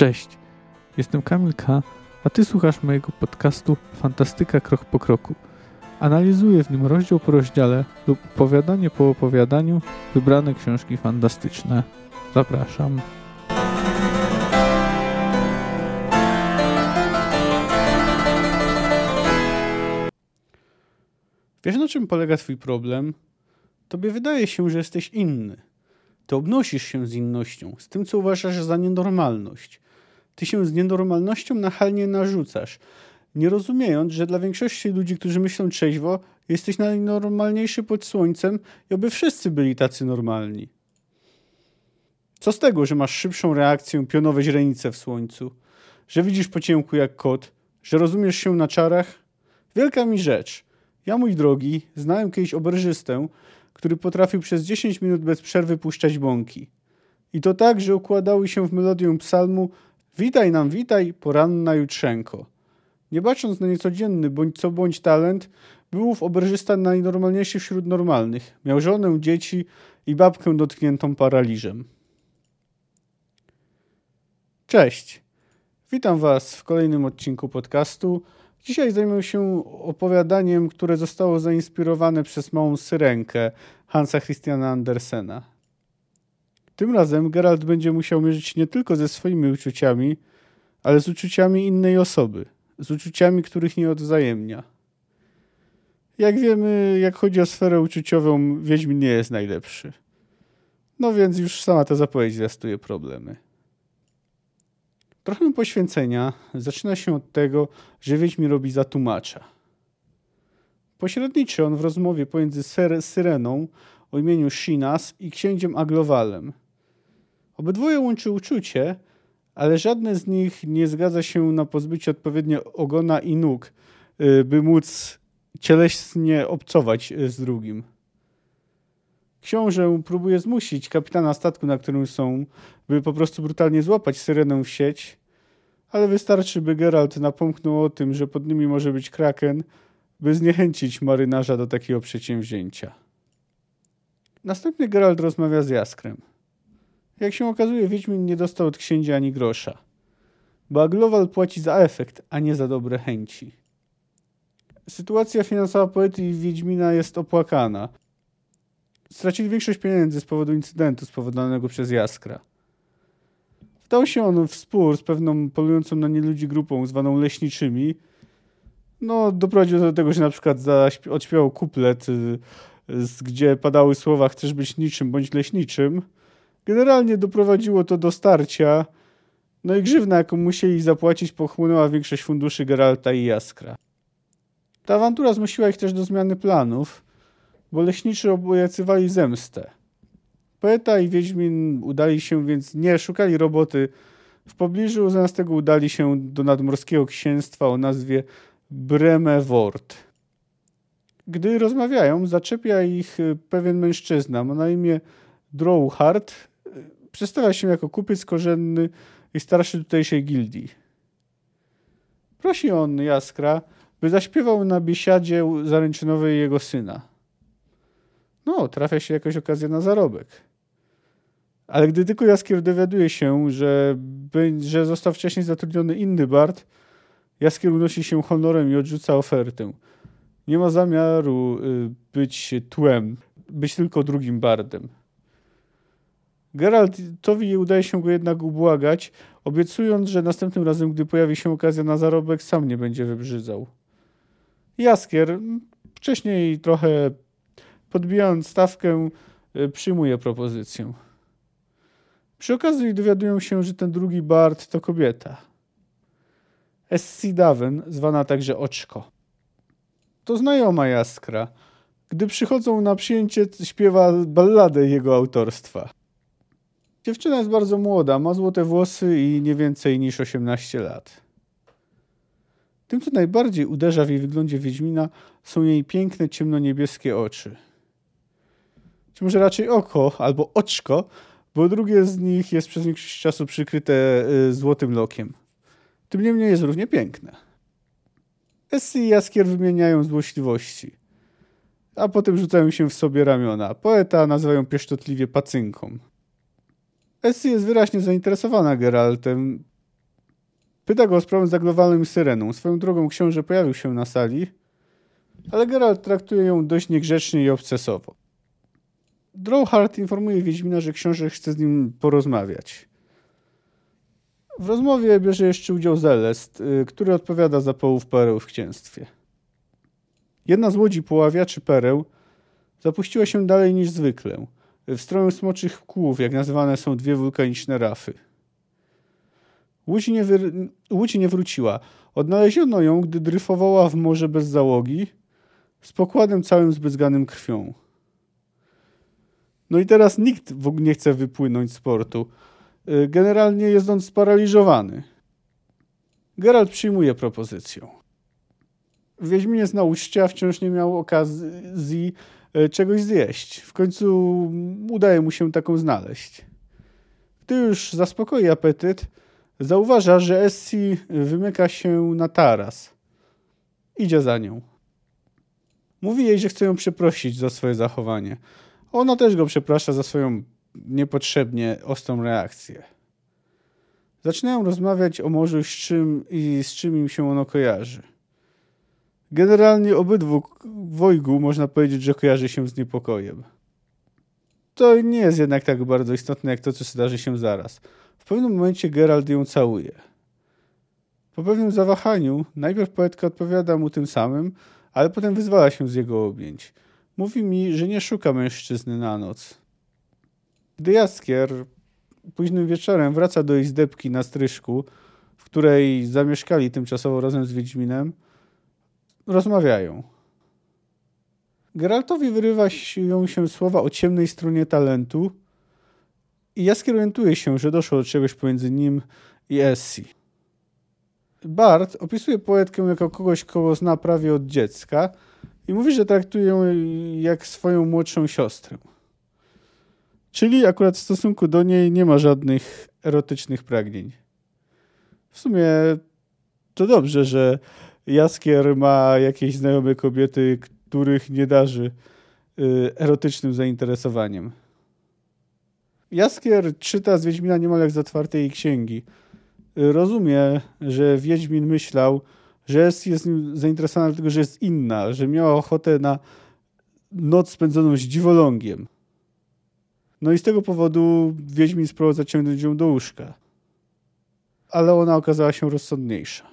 Cześć, jestem Kamil K., a Ty słuchasz mojego podcastu Fantastyka Krok po Kroku. Analizuję w nim rozdział po rozdziale lub opowiadanie po opowiadaniu wybrane książki fantastyczne. Zapraszam. Wiesz, na czym polega Twój problem? Tobie wydaje się, że jesteś inny. Ty obnosisz się z innością, z tym, co uważasz za nienormalność. Ty się z nienormalnością nachalnie narzucasz, nie rozumiejąc, że dla większości ludzi, którzy myślą trzeźwo, jesteś najnormalniejszy pod słońcem i oby wszyscy byli tacy normalni. Co z tego, że masz szybszą reakcję, pionowe źrenice w słońcu, że widzisz po ciemku jak kot, że rozumiesz się na czarach? Wielka mi rzecz. Ja, mój drogi, znałem kiedyś oberżystę, który potrafił przez 10 minut bez przerwy puszczać bąki. I to tak, że układały się w melodię psalmu Witaj nam, witaj, poranna jutrzenko. Nie bacząc na niecodzienny bądź co bądź talent, był ów oberżysta najnormalniejszy wśród normalnych. Miał żonę, dzieci i babkę dotkniętą paraliżem. Cześć. Witam Was w kolejnym odcinku podcastu. Dzisiaj zajmę się opowiadaniem, które zostało zainspirowane przez małą syrenkę Hansa Christiana Andersena. Tym razem Geralt będzie musiał mierzyć nie tylko ze swoimi uczuciami, ale z uczuciami innej osoby, z uczuciami, których nie odwzajemnia. Jak wiemy, jak chodzi o sferę uczuciową, Wiedźmin nie jest najlepszy. No więc już sama ta zapowiedź zwiastuje problemy. Trochę poświęcenia zaczyna się od tego, że Wiedźmin robi za tłumacza. Pośredniczy on w rozmowie pomiędzy Syreną o imieniu Shinas i księciem Aglowalem. Obydwoje łączy uczucie, ale żadne z nich nie zgadza się na pozbycie odpowiednio ogona i nóg, y, by móc cieleśnie obcować y, z drugim. Książę próbuje zmusić kapitana statku, na którym są, by po prostu brutalnie złapać syrenę w sieć, ale wystarczy, by Geralt napomknął o tym, że pod nimi może być kraken, by zniechęcić marynarza do takiego przedsięwzięcia. Następnie Geralt rozmawia z Jaskrem. Jak się okazuje, Wiedźmin nie dostał od księcia ani grosza. Bo płaci za efekt, a nie za dobre chęci. Sytuacja finansowa poety i Wiedźmina jest opłakana. Stracili większość pieniędzy z powodu incydentu spowodowanego przez Jaskra. Wdał się on w spór z pewną polującą na nie ludzi grupą zwaną leśniczymi. No, doprowadził do tego, że na przykład odśpiewał kuplet, y, gdzie padały słowa chcesz być niczym bądź leśniczym – Generalnie doprowadziło to do starcia, no i grzywna, jaką musieli zapłacić, pochłonęła większość funduszy Geralta i Jaskra. Ta awantura zmusiła ich też do zmiany planów, bo leśniczy obiecywali zemstę. Poeta i Wiedźmin udali się więc, nie szukali roboty w pobliżu, zamiast tego udali się do nadmorskiego księstwa o nazwie Bremewort. Gdy rozmawiają, zaczepia ich pewien mężczyzna, ma na imię Drouhard, przedstawia się jako kupiec korzenny i starszy tutejszej gildii. Prosi on Jaskra, by zaśpiewał na biesiadzie zaręczynowej jego syna. No, trafia się jakaś okazja na zarobek. Ale gdy tylko Jaskier dowiaduje się, że, że został wcześniej zatrudniony inny bard, Jaskier unosi się honorem i odrzuca ofertę. Nie ma zamiaru y, być tłem, być tylko drugim bardem. Geraltowi udaje się go jednak ubłagać, obiecując, że następnym razem, gdy pojawi się okazja na zarobek, sam nie będzie wybrzydzał. Jaskier, wcześniej trochę podbijając stawkę, e, przyjmuje propozycję. Przy okazji dowiadują się, że ten drugi Bart to kobieta. Essie Daven, zwana także Oczko. To znajoma Jaskra. Gdy przychodzą na przyjęcie, śpiewa balladę jego autorstwa. Dziewczyna jest bardzo młoda, ma złote włosy i nie więcej niż 18 lat. Tym, co najbardziej uderza w jej wyglądzie Wiedźmina, są jej piękne, ciemnoniebieskie oczy. Czy może raczej oko albo oczko, bo drugie z nich jest przez większość czasu przykryte y, złotym lokiem. Tym niemniej jest równie piękne. Essie i Jaskier wymieniają złośliwości, a potem rzucają się w sobie ramiona. Poeta nazywają pieszczotliwie pacynką. Essie jest wyraźnie zainteresowana Geraltem. Pyta go o sprawę z zaglowalnym syreną. Swoją drogą książę pojawił się na sali, ale Geralt traktuje ją dość niegrzecznie i obcesowo. Drawhard informuje Wiedźmina, że książę chce z nim porozmawiać. W rozmowie bierze jeszcze udział Zelest, y, który odpowiada za połów pereł w księstwie. Jedna z łodzi poławiaczy pereł zapuściła się dalej niż zwykle, w stronę smoczych kłów, jak nazywane są dwie wulkaniczne rafy. Łódź nie. Łódź nie wróciła. Odnaleziono ją, gdy dryfowała w morze bez załogi, z pokładem całym zbryzganym krwią. No i teraz nikt w ogóle nie chce wypłynąć z portu. Y, generalnie jest on sparaliżowany. Geralt przyjmuje propozycję. Wiedźmin jest na uczcie, wciąż nie miał okazji czegoś zjeść. W końcu udaje mu się taką znaleźć. Gdy już zaspokoi apetyt, zauważa, że Essie wymyka się na taras. Idzie za nią. Mówi jej, że chce ją przeprosić za swoje zachowanie. Ona też go przeprasza za swoją niepotrzebnie ostrą reakcję. Zaczynają rozmawiać o morzu z czym i z czym im się ono kojarzy. Generalnie obydwu wojgu można powiedzieć, że kojarzy się z niepokojem. To nie jest jednak tak bardzo istotne, jak to, co zdarzy się zaraz. W pewnym momencie Gerald ją całuje. Po pewnym zawahaniu, najpierw poetka odpowiada mu tym samym, ale potem wyzwala się z jego objęć. Mówi mi, że nie szuka mężczyzny na noc. Gdy Jaskier późnym wieczorem wraca do izdebki na stryżku, w której zamieszkali tymczasowo razem z Wiedźminem, rozmawiają. Geraltowi wyrywa się słowa o ciemnej stronie talentu i Jaskier się, że doszło do czegoś pomiędzy nim i Essie. Bart opisuje poetkę jako kogoś, kogo zna prawie od dziecka i mówi, że traktuje ją jak swoją młodszą siostrę. Czyli akurat w stosunku do niej nie ma żadnych erotycznych pragnień. W sumie to dobrze, że Jaskier ma jakieś znajome kobiety, których nie darzy y, erotycznym zainteresowaniem. Jaskier czyta z Wiedźmina niemal jak z otwartej księgi. Rozumie, że Wiedźmin myślał, że jest, jest zainteresowana dlatego, że jest inna, że miała ochotę na noc spędzoną z dziwolągiem. No i z tego powodu Wiedźmin spróbował zaciągnąć ją do łóżka. Ale ona okazała się rozsądniejsza.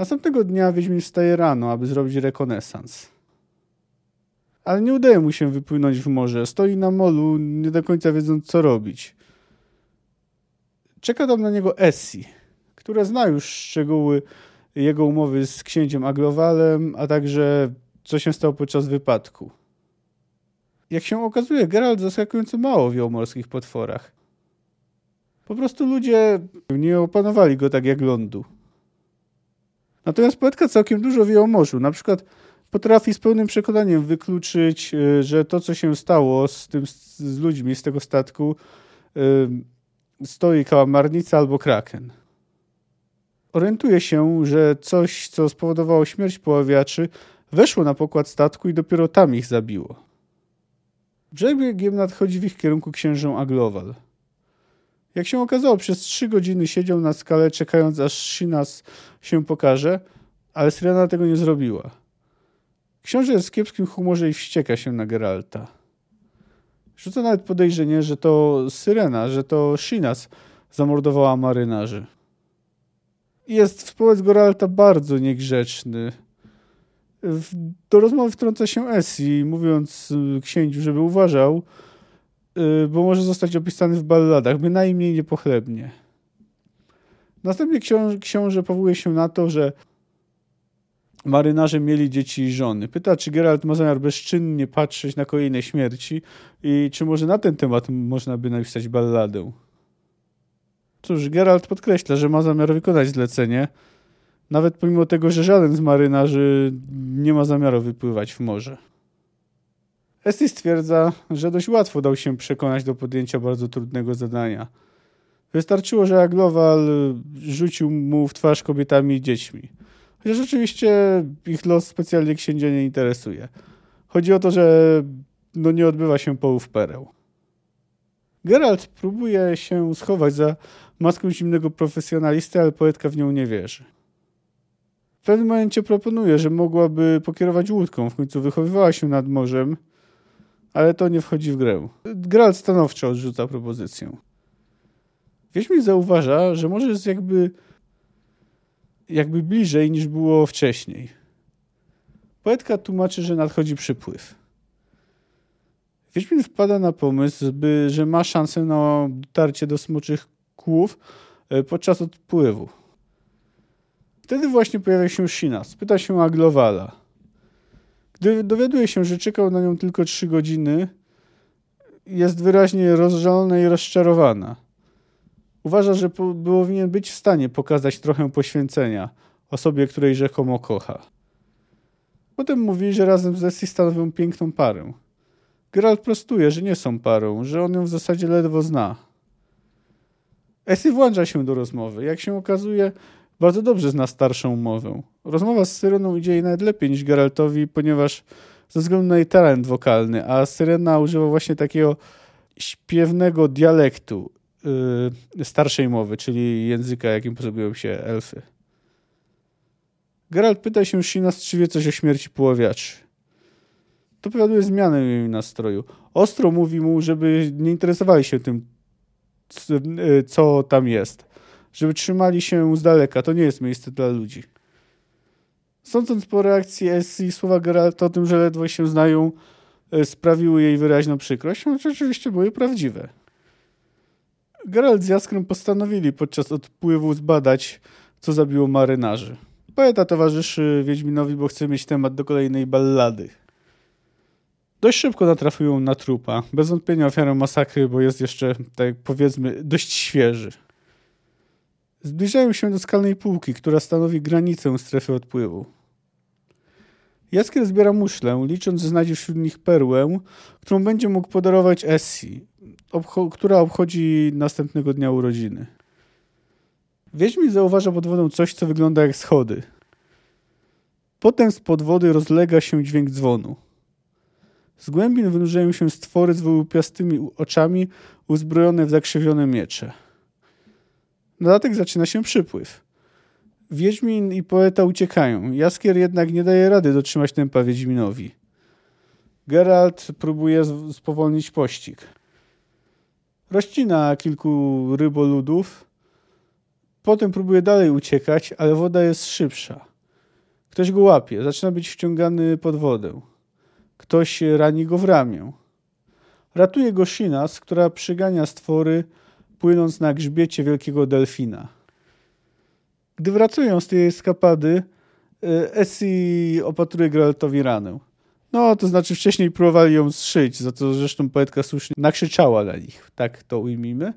Następnego dnia Wiedźmin wstaje rano, aby zrobić rekonesans. Ale nie udaje mu się wypłynąć w morze. Stoi na molu, nie do końca wiedząc, co robić. Czeka tam na niego Essie, która zna już szczegóły jego umowy z księciem Agrowalem, a także co się stało podczas wypadku. Jak się okazuje, Geralt zaskakująco mało wie o morskich potworach. Po prostu ludzie nie opanowali go tak jak lądu. Natomiast poetka całkiem dużo wie o morzu. Na przykład potrafi z pełnym przekonaniem wykluczyć, y, że to, co się stało z, tym, z ludźmi z tego statku, y, stoi kałamarnica albo kraken. Orientuje się, że coś, co spowodowało śmierć poławiaczy, weszło na pokład statku i dopiero tam ich zabiło. Brzegiem nadchodzi w ich kierunku księżę Aglowal. Jak się okazało, przez trzy godziny siedział na skale, czekając aż Shinas się pokaże, ale Syrena tego nie zrobiła. Książę jest w kiepskim humorze i wścieka się na Geralta. Rzuca nawet podejrzenie, że to Syrena, że to Shinas zamordowała marynarzy. Jest wobec Geralta bardzo niegrzeczny do rozmowy wtrąca się Essie, mówiąc y, księciu, żeby uważał, bo może zostać opisany w balladach, bynajmniej niepochlebnie. Następnie książ książę powołuje się na to, że marynarze mieli dzieci i żony. Pyta, czy Geralt ma zamiar bezczynnie patrzeć na kolejne śmierci i czy może na ten temat można by napisać balladę. Cóż, Geralt podkreśla, że ma zamiar wykonać zlecenie, nawet pomimo tego, że żaden z marynarzy nie ma zamiaru wypływać w morze. Esti stwierdza, że dość łatwo dał się przekonać do podjęcia bardzo trudnego zadania. Wystarczyło, że Aglowal rzucił mu w twarz kobietami i dziećmi. Chociaż oczywiście ich los specjalnie księcia nie interesuje. Chodzi o to, że no nie odbywa się połów pereł. Geralt próbuje się schować za maską zimnego profesjonalisty, ale poetka w nią nie wierzy. W pewnym momencie proponuje, że mogłaby pokierować łódką. W końcu wychowywała się nad morzem, ale to nie wchodzi w grę. Geralt stanowczo odrzuca propozycję. Wiedźmin zauważa, że może jest jakby, jakby bliżej niż było wcześniej. Poetka tłumaczy, że nadchodzi przypływ. Wiedźmin wpada na pomysł, by, że ma szansę na dotarcie do smoczych kłów e, podczas odpływu. Wtedy właśnie pojawia się Shinas. Pyta się Aglowala. Gdy dowiaduje się, że czekał na nią tylko trzy godziny, jest wyraźnie rozżalona i rozczarowana. Uważa, że powinien być w stanie pokazać trochę poświęcenia osobie, której rzekomo kocha. Potem mówi, że razem z Essie stanowią piękną parę. Geralt prostuje, że nie są parą, że on ją w zasadzie ledwo zna. Essie włącza się do rozmowy. Jak się okazuje, bardzo dobrze zna starszą mowę. Rozmowa z Syreną idzie jej nawet lepiej niż Geraltowi, ponieważ ze względu na jej talent wokalny, a Syrena używa właśnie takiego śpiewnego dialektu yy, starszej mowy, czyli języka, jakim posługują się elfy. Geralt pyta się Shinas, czy wie coś o śmierci poławiaczy. To powoduje zmianę jej nastroju. Ostro mówi mu, żeby nie interesowali się tym, co tam jest. Żeby trzymali się z daleka. To nie jest miejsce dla ludzi. Sądząc po reakcji Essie, słowa Geralta o tym, że ledwo się znają, e, sprawiły jej wyraźną przykrość, choć oczywiście były prawdziwe. Geralt z Jaskrem postanowili podczas odpływu zbadać, co zabiło marynarzy. Poeta towarzyszy Wiedźminowi, bo chce mieć temat do kolejnej ballady. Dość szybko natrafiują na trupa. Bez wątpienia ofiarą masakry, bo jest jeszcze, tak powiedzmy, dość świeży. Zbliżają się do skalnej półki, która stanowi granicę strefy odpływu. Jaskier zbiera muszlę, licząc, że znajdzie wśród nich perłę, którą będzie mógł podarować Essie, obcho która obchodzi następnego dnia urodziny. Wiedźmin zauważa pod wodą coś, co wygląda jak schody. Potem z pod wody rozlega się dźwięk dzwonu. Z głębin wynurzają się stwory z wyłupiastymi oczami, uzbrojone w zakrzywione miecze. Dodatek zaczyna się przypływ. Wiedźmin i poeta uciekają. Jaskier jednak nie daje rady dotrzymać tempa Wiedźminowi. Geralt próbuje spowolnić pościg. Rozcina kilku ryboludów, potem próbuje dalej uciekać, ale woda jest szybsza. Ktoś go łapie, zaczyna być wciągany pod wodę. Ktoś rani go w ramię. Ratuje go Shinas, która przygania stwory, płynąc na grzbiecie wielkiego delfina. Gdy wracają z tej eskapady, e, Essie opatruje Geraltowi ranę. No, to znaczy wcześniej próbowali ją zszyć, za to zresztą poetka słusznie nakrzyczała na nich, tak to ujmijmy.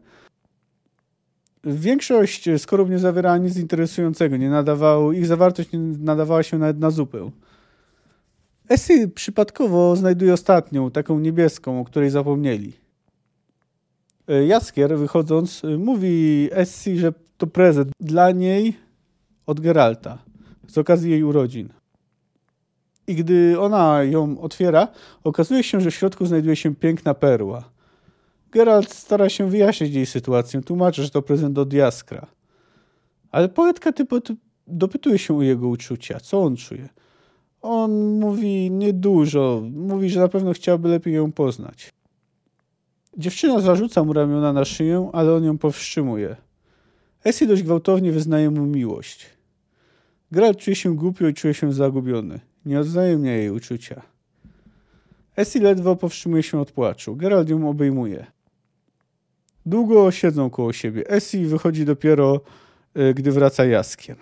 Większość skorup nie zawierała nic interesującego, nie nadawało, ich zawartość nie nadawała się nawet na zupę. Essie przypadkowo znajduje ostatnią, taką niebieską, o której zapomnieli. E, Jaskier, wychodząc, e, mówi Essie, że to prezent dla niej od Geralta z okazji jej urodzin. I gdy ona ją otwiera, okazuje się, że w środku znajduje się piękna perła. Geralt stara się wyjaśnić jej sytuację, tłumaczy, że to prezent od Jaskra. Ale poetka typu dopytuje się o jego uczucia, co on czuje. On mówi niedużo, mówi, że na pewno chciałby lepiej ją poznać. Dziewczyna zarzuca mu ramiona na szyję, ale on ją powstrzymuje. Essie dość gwałtownie wyznaje mu miłość. Geralt czuje się głupio i czuje się zagubiony. Nie odwzajemnia jej uczucia. Essie ledwo powstrzymuje się od płaczu. Geralt ją obejmuje. Długo siedzą koło siebie. Essie wychodzi dopiero, e, gdy wraca Jaskier.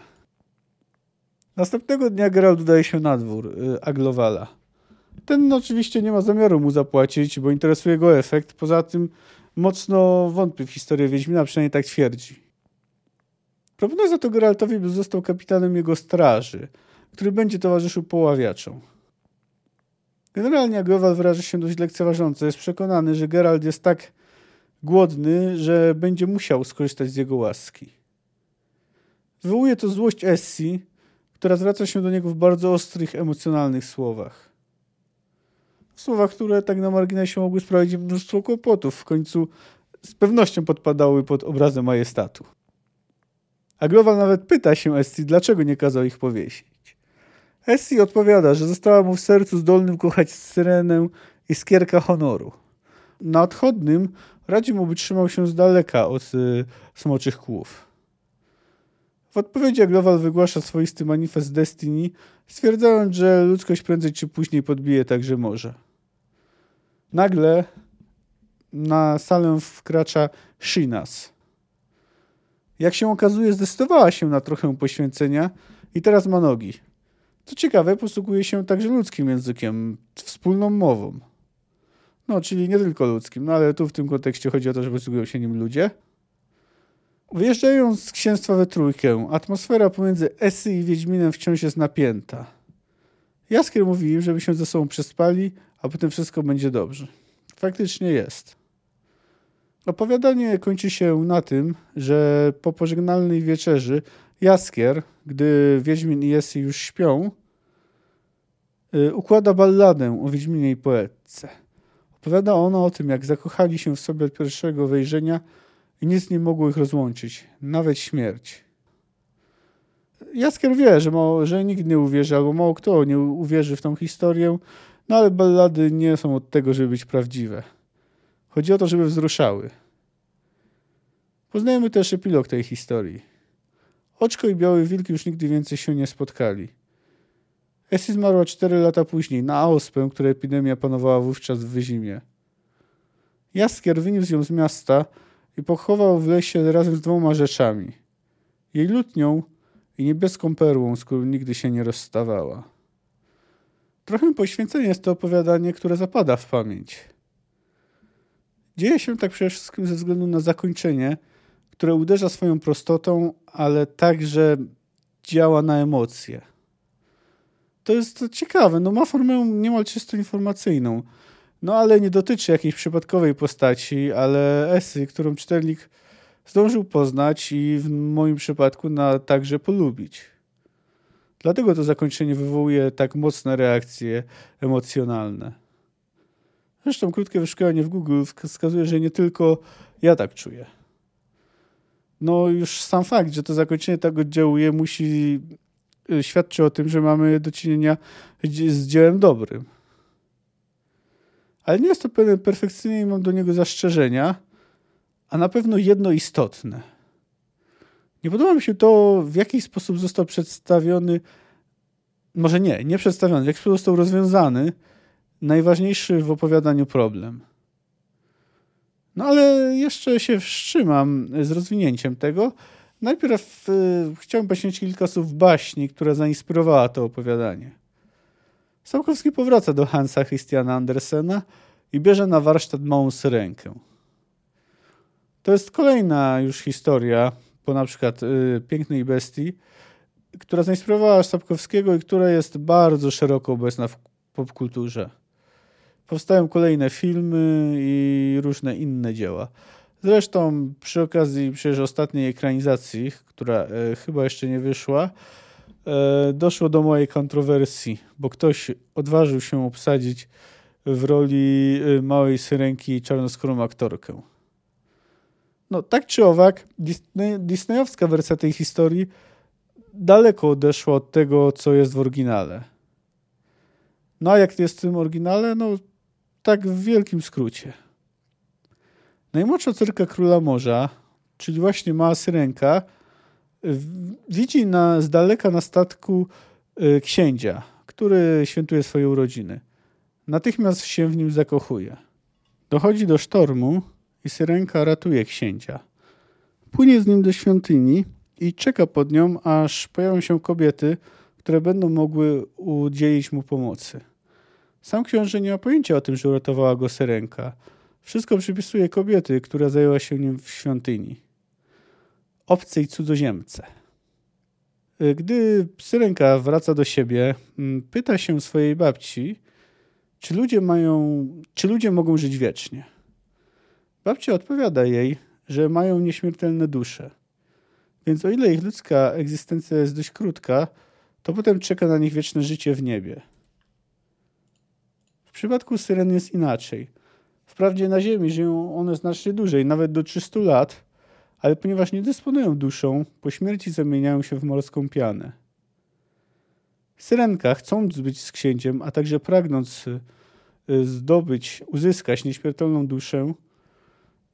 Następnego dnia Geralt udaje się na dwór y, Aglowala. Ten oczywiście nie ma zamiaru mu zapłacić, bo interesuje go efekt. Poza tym mocno wątpi w historię Wiedźmina, przynajmniej tak twierdzi. Proponuje za to Geraltowi, by został kapitanem jego straży, który będzie towarzyszył poławiaczom. Generalnie Agrowal wyraża się dość lekceważąco. Jest przekonany, że Geralt jest tak głodny, że będzie musiał skorzystać z jego łaski. Wywołuje to złość Essie, która zwraca się do niego w bardzo ostrych, emocjonalnych słowach. Słowa, które tak na marginesie mogły sprawić mnóstwo kłopotów. W końcu z pewnością podpadały pod obrazem majestatu. A nawet pyta się Essie, dlaczego nie kazał ich powiesić. Essie odpowiada, że została mu w sercu zdolnym kochać syrenę i skierka honoru. Na odchodnym radzi mu, by trzymał się z daleka od y, smoczych kłów. W odpowiedzi Glowal wygłasza swoisty manifest Destiny, stwierdzając, że ludzkość prędzej czy później podbije także morze. Nagle na salę wkracza Shinas. Jak się okazuje, zdecydowała się na trochę poświęcenia i teraz ma nogi. Co ciekawe, posługuje się także ludzkim językiem, wspólną mową. No, czyli nie tylko ludzkim, no ale tu w tym kontekście chodzi o to, że posługują się nim ludzie. Wyjeżdżając z księstwa we trójkę, atmosfera pomiędzy Esy i Wiedźminem wciąż jest napięta. Jaskier mówi im, żeby się ze sobą przespali, a potem wszystko będzie dobrze. Faktycznie jest. Opowiadanie kończy się na tym, że po pożegnalnej wieczerzy Jaskier, gdy Wiedźmin i Esy już śpią, y, układa balladę o Wiedźminie i poetce. Opowiada ona o tym, jak zakochali się w sobie od pierwszego wejrzenia i nic nie mogło ich rozłączyć, nawet śmierć. Jaskier wie, że, mało, że nikt nie uwierzy, albo mało kto nie uwierzy w tą historię, no ale ballady nie są od tego, żeby być prawdziwe. Chodzi o to, żeby wzruszały. Poznajemy też epilog tej historii. Oczko i Biały Wilk już nigdy więcej się nie spotkali. Essie zmarła cztery lata później na ospę, której epidemia panowała wówczas w Wyzimie. Jaskier wyniósł ją z miasta i pochował w lesie razem z dwoma rzeczami. Jej lutnią i niebieską perłą, z którą nigdy się nie rozstawała. Trochę poświęcenie jest to opowiadanie, które zapada w pamięć. Dzieje się tak przede wszystkim ze względu na zakończenie, które uderza swoją prostotą, ale także działa na emocje. To jest ciekawe, no ma formę niemal czysto informacyjną, no ale nie dotyczy jakiejś przypadkowej postaci, ale esy, którą czytelnik zdążył poznać i w moim przypadku na także polubić. Dlatego to zakończenie wywołuje tak mocne reakcje emocjonalne. Zresztą krótkie wyszukiwanie w Google wskazuje, że nie tylko ja tak czuję. No już sam fakt, że to zakończenie tak oddziałuje, musi y, świadczy o tym, że mamy do czynienia z dziełem dobrym. Ale nie jest to perfekcyjnie i mam do niego zastrzeżenia, a na pewno jedno istotne. Nie podoba mi się to, w jaki sposób został przedstawiony, może nie, nie przedstawiony, w jaki sposób został rozwiązany najważniejszy w opowiadaniu problem. No ale jeszcze się wstrzymam z rozwinięciem tego. Najpierw y, chciałem poświęcić kilka słów baśni, która zainspirowała to opowiadanie. Sapkowski powraca do Hansa Christiana Andersena i bierze na warsztat małą syrenkę. To jest kolejna już historia, po na przykład y, Pięknej Bestii, która zainspirowała Sapkowskiego i która jest bardzo szeroko obecna w popkulturze. Powstają kolejne filmy i różne inne dzieła. Zresztą przy okazji przecież ostatniej ekranizacji, która e, chyba jeszcze nie wyszła, doszło do mojej kontrowersji, bo ktoś odważył się obsadzić w roli e, małej syrenki czarnoskórą aktorkę. No tak czy owak, Disney, disneyowska wersja tej historii daleko odeszła od tego, co jest w oryginale. No a jak jest w tym oryginale? No tak w wielkim skrócie. Najmłodsza córka króla morza, czyli właśnie mała syrenka, widzi na, z daleka na statku y, księcia, który świętuje swoje urodziny. Natychmiast się w nim zakochuje. Dochodzi do sztormu i syrenka ratuje księcia. Płynie z nim do świątyni i czeka pod nią, aż pojawią się kobiety, które będą mogły udzielić mu pomocy. Sam książę nie ma pojęcia o tym, że uratowała go syrenka. Wszystko przypisuje kobiety, która zajęła się nim w świątyni. Obcej cudzoziemce. Gdy syrenka wraca do siebie, mm, pyta się swojej babci, czy ludzie mają, czy ludzie mogą żyć wiecznie. Babcia odpowiada jej, że mają nieśmiertelne dusze. Więc o ile ich ludzka egzystencja jest dość krótka, to potem czeka na nich wieczne życie w niebie. W przypadku syren jest inaczej. Wprawdzie na Ziemi żyją one znacznie dłużej, nawet do 300 lat, ale ponieważ nie dysponują duszą, po śmierci zamieniają się w morską pianę. Syrenka, chcąc być z księciem, a także pragnąc y, zdobyć, uzyskać nieśmiertelną duszę,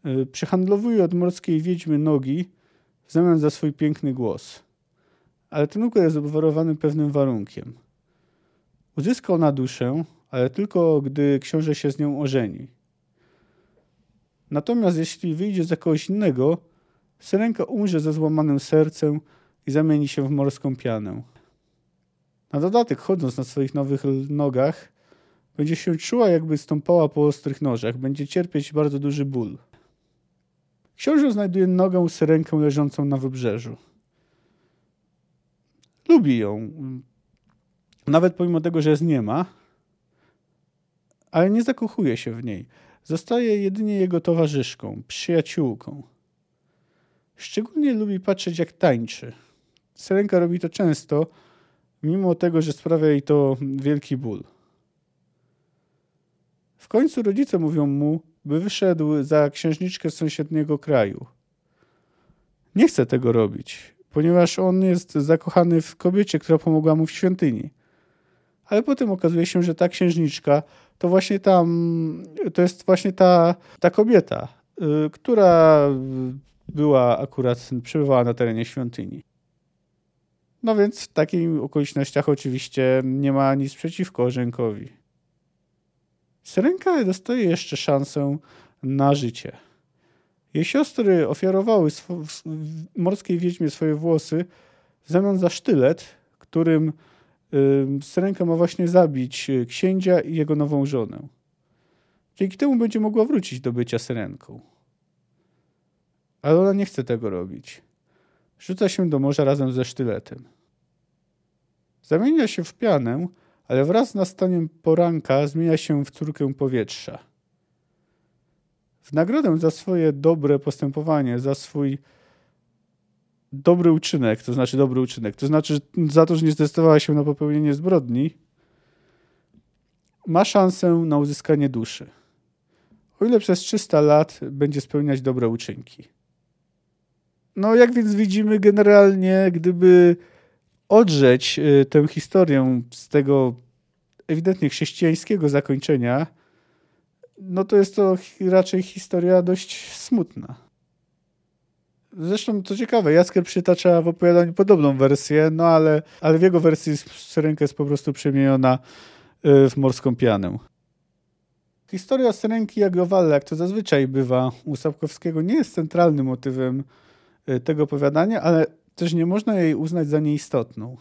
y, przyhandlowuje od morskiej wiedźmy nogi w zamian za swój piękny głos. Ale ten układ jest obwarowany pewnym warunkiem. Uzyska ona duszę, ale tylko gdy książę się z nią ożeni. Natomiast jeśli wyjdzie za kogoś innego, syrenka umrze ze złamanym sercem i zamieni się w morską pianę. Na dodatek, chodząc na swoich nowych nogach, będzie się czuła, jakby stąpała po ostrych nożach. Będzie cierpieć bardzo duży ból. Książę znajduje nogę syrenkę leżącą na wybrzeżu. Lubi ją. Nawet pomimo tego, że jest nie ma, ale nie zakochuje się w niej. Zostaje jedynie jego towarzyszką, przyjaciółką. Szczególnie lubi patrzeć, jak tańczy. Syrenka robi to często, mimo tego, że sprawia jej to wielki ból. W końcu rodzice mówią mu, by wyszedł za księżniczkę z sąsiedniego kraju. Nie chce tego robić, ponieważ on jest zakochany w kobiecie, która pomogła mu w świątyni. Ale potem okazuje się, że ta księżniczka to właśnie tam, to jest właśnie ta, ta kobieta, y, która była akurat, przebywała na terenie świątyni. No więc w takich okolicznościach oczywiście nie ma nic przeciwko Orzenkowi. Syrenka dostaje jeszcze szansę na życie. Jej siostry ofiarowały morskiej wiedźmie swoje włosy w zamian za sztylet, którym y, Syrenka ma właśnie zabić y, księcia i jego nową żonę. Dzięki temu będzie mogła wrócić do bycia Syrenką. Ale ona nie chce tego robić. Rzuca się do morza razem ze sztyletem. Zamienia się w pianę, ale wraz z nastaniem poranka zmienia się w córkę powietrza. W nagrodę za swoje dobre postępowanie, za swój dobry uczynek, to znaczy dobry uczynek, to znaczy za to, że nie zdecydowała się na popełnienie zbrodni, ma szansę na uzyskanie duszy. O ile przez 300 lat będzie spełniać dobre uczynki. No, jak więc widzimy, generalnie, gdyby odrzeć y, tę historię z tego ewidentnie chrześcijańskiego zakończenia, no to jest to raczej historia dość smutna. Zresztą, co ciekawe, Jaskier przytacza w opowiadaniu podobną wersję, no ale, ale w jego wersji Syrenka jest po prostu przemieniona y, w morską pianę. Historia Syrenki Jagrowale, jak to zazwyczaj bywa u Sapkowskiego, nie jest centralnym motywem tego opowiadania, ale też nie można jej uznać za nieistotną.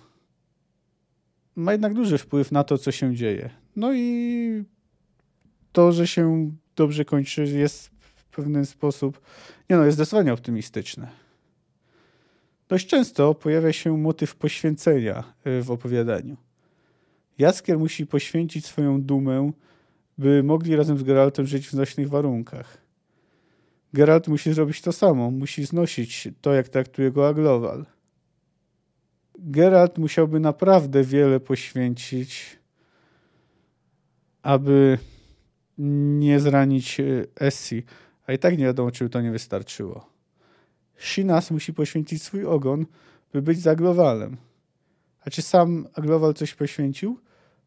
Ma jednak duży wpływ na to, co się dzieje. No i to, że się dobrze kończy, jest w pewien sposób, nie no, jest zdecydowanie optymistyczne. Dość często pojawia się motyw poświęcenia y, w opowiadaniu. Jaskier musi poświęcić swoją dumę, by mogli razem z Geraltem żyć w znośnych warunkach. Geralt musi zrobić to samo, musi znosić to, jak traktuje go Aglowal. Geralt musiałby naprawdę wiele poświęcić, aby nie zranić e, Essie, a i tak nie wiadomo, czy to nie wystarczyło. Shinas musi poświęcić swój ogon, by być z Aglowalem. A czy sam Aglowal coś poświęcił?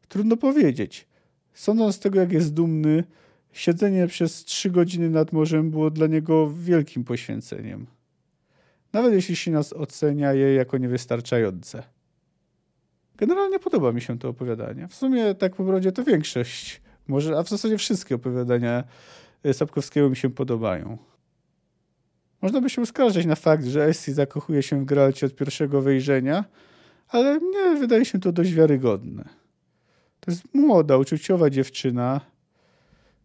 Trudno powiedzieć. Sądząc z tego, jak jest dumny, Siedzenie przez trzy godziny nad morzem było dla niego wielkim poświęceniem. Nawet jeśli się nas ocenia je jako niewystarczające. Generalnie podoba mi się to opowiadanie. W sumie tak po prostu to większość, może, a w zasadzie wszystkie opowiadania e, Sapkowskiego mi się podobają. Można by się uskarżyć na fakt, że Essie zakochuje się w Geralcie od pierwszego wejrzenia, ale mnie wydaje się to dość wiarygodne. To jest młoda, uczuciowa dziewczyna,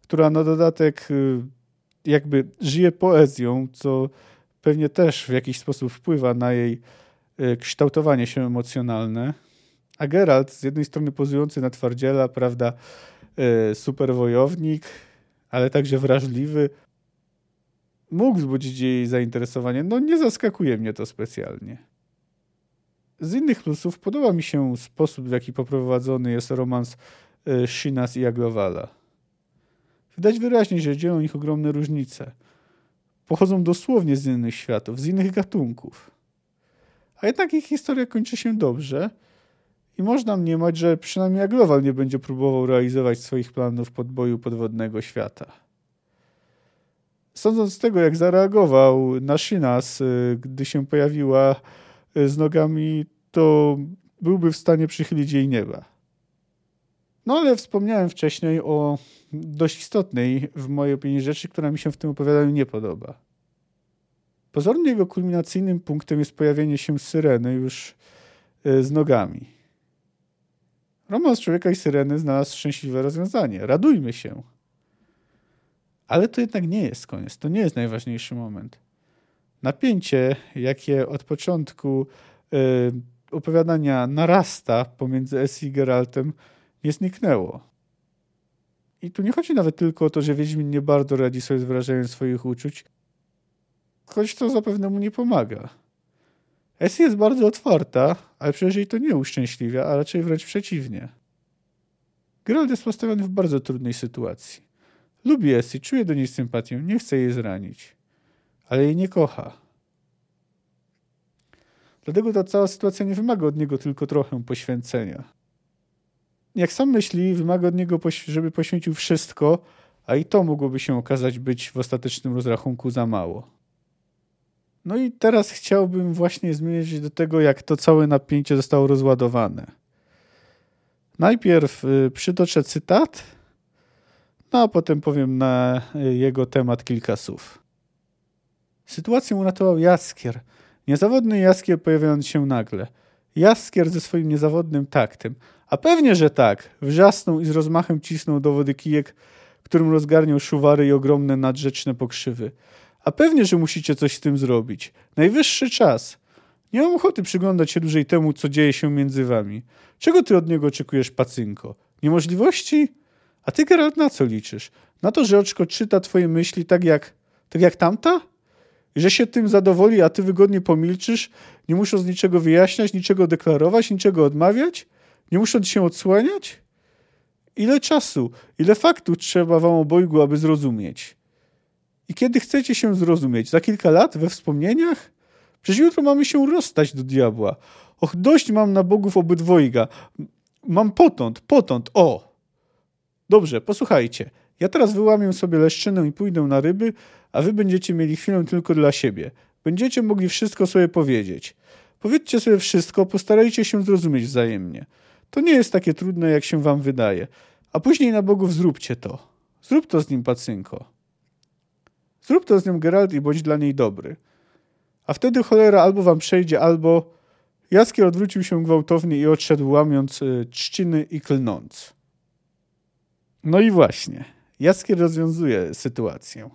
która na dodatek y, jakby żyje poezją, co pewnie też w jakiś sposób wpływa na jej y, kształtowanie się emocjonalne. A Geralt z jednej strony pozujący na twardziela, prawda, y, super wojownik, ale także wrażliwy, mógł wzbudzić jej zainteresowanie. No nie zaskakuje mnie to specjalnie. Z innych plusów podoba mi się sposób, w jaki poprowadzony jest romans Shinas i Aglowala. Widać wyraźnie, że dzielą ich ogromne różnice. Pochodzą dosłownie z innych światów, z innych gatunków. A jednak ich historia kończy się dobrze i można mniemać, że przynajmniej Aglowal nie będzie próbował realizować swoich planów podboju podwodnego świata. Sądząc z tego, jak zareagował Nashinas, y, gdy się pojawiła y, z nogami, to byłby w stanie przychylić jej nieba. No ale wspomniałem wcześniej o dość istotnej w mojej opinii rzeczy, która mi się w tym opowiadaniu nie podoba. Pozornie jego kulminacyjnym punktem jest pojawienie się syreny już y, z nogami. Romans człowieka i syreny znalazł szczęśliwe rozwiązanie. Radujmy się. Ale to jednak nie jest koniec. To nie jest najważniejszy moment. Napięcie, jakie od początku y, opowiadania narasta pomiędzy Essie i Geraltem, nie zniknęło. I tu nie chodzi nawet tylko o to, że Wiedźmin nie bardzo radzi sobie z wyrażeniem swoich uczuć, choć to zapewne mu nie pomaga. Essie jest bardzo otwarta, ale przecież jej to nie uszczęśliwia, a raczej wręcz przeciwnie. Geralt jest postawiony w bardzo trudnej sytuacji. Lubi Essie, czuje do niej sympatię, nie chce jej zranić, ale jej nie kocha. Dlatego ta cała sytuacja nie wymaga od niego tylko trochę poświęcenia. Jak sam myśli, wymaga od niego, żeby poświęcił wszystko, a i to mogłoby się okazać być w ostatecznym rozrachunku za mało. No i teraz chciałbym właśnie zmierzyć do tego, jak to całe napięcie zostało rozładowane. Najpierw y, przytoczę cytat, no a potem powiem na y, jego temat kilka słów. Sytuację uratował Jaskier. Niezawodny Jaskier pojawiając się nagle. Jaskier ze swoim niezawodnym taktem. A pewnie, że tak. Wrzasnął i z rozmachem cisnął do wody kijek, którym rozgarniał szuwary i ogromne nadrzeczne pokrzywy. A pewnie, że musicie coś z tym zrobić. Najwyższy czas. Nie mam ochoty przyglądać się dłużej temu, co dzieje się między wami. Czego ty od niego oczekujesz, pacynko? Niemożliwości? A ty, Geralt, na co liczysz? Na to, że oczko czyta twoje myśli tak jak, tak jak tamta? Że się tym zadowoli, a ty wygodnie pomilczysz, nie musząc niczego wyjaśniać, niczego deklarować, niczego odmawiać? Nie musząc się odsłaniać? Ile czasu, ile faktów trzeba wam obojgu, aby zrozumieć? I kiedy chcecie się zrozumieć? Za kilka lat? We wspomnieniach? Przecież jutro mamy się rozstać do diabła. Och, dość mam na bogów obydwojga. Mam potąd, potąd, o! Dobrze, posłuchajcie. Ja teraz wyłamię sobie leszczynę i pójdę na ryby, a wy będziecie mieli chwilę tylko dla siebie. Będziecie mogli wszystko sobie powiedzieć. Powiedzcie sobie wszystko, postarajcie się zrozumieć wzajemnie. To nie jest takie trudne, jak się wam wydaje. A później na bogów zróbcie to. Zrób to z nim, pacynko. Zrób to z nią, Geralt, i bądź dla niej dobry. A wtedy cholera albo wam przejdzie, albo... Jaskier odwrócił się gwałtownie i odszedł, łamiąc y, trzciny i klnąc. No i właśnie. Jaskier rozwiązuje sytuację.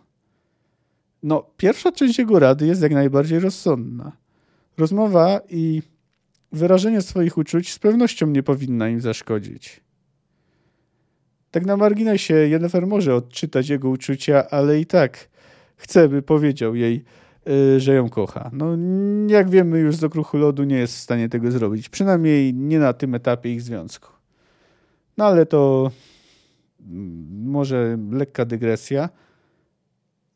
No, pierwsza część jego rady jest jak najbardziej rozsądna. Rozmowa i wyrażenie swoich uczuć z pewnością nie powinna im zaszkodzić. Tak na marginesie Jennifer może odczytać jego uczucia, ale i tak chce, by powiedział jej, y, że ją kocha. No, jak wiemy już z okruchu lodu nie jest w stanie tego zrobić. Przynajmniej nie na tym etapie ich związku. No ale to mm, może lekka dygresja.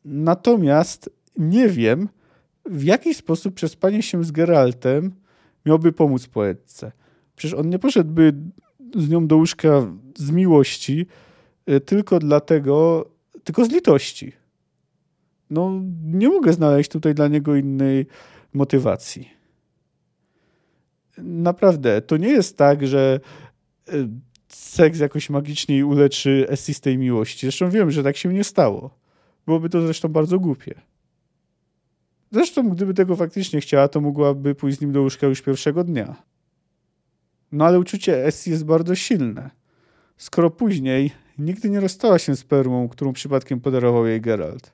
Natomiast nie wiem, w jaki sposób przespanie się z Geraltem miałby pomóc poetce. Przecież on nie poszedłby z nią do łóżka z miłości, y, tylko dlatego, tylko z litości. No, nie mogę znaleźć tutaj dla niego innej motywacji. Naprawdę, to nie jest tak, że y, seks jakoś magicznie uleczy Essie z tej miłości. Zresztą wiem, że tak się nie stało. Byłoby to zresztą bardzo głupie. Zresztą, gdyby tego faktycznie chciała, to mogłaby pójść z nim do łóżka już pierwszego dnia. No ale uczucie Essie jest bardzo silne. Skoro później nigdy nie rozstała się z perłą, którą przypadkiem podarował jej Geralt.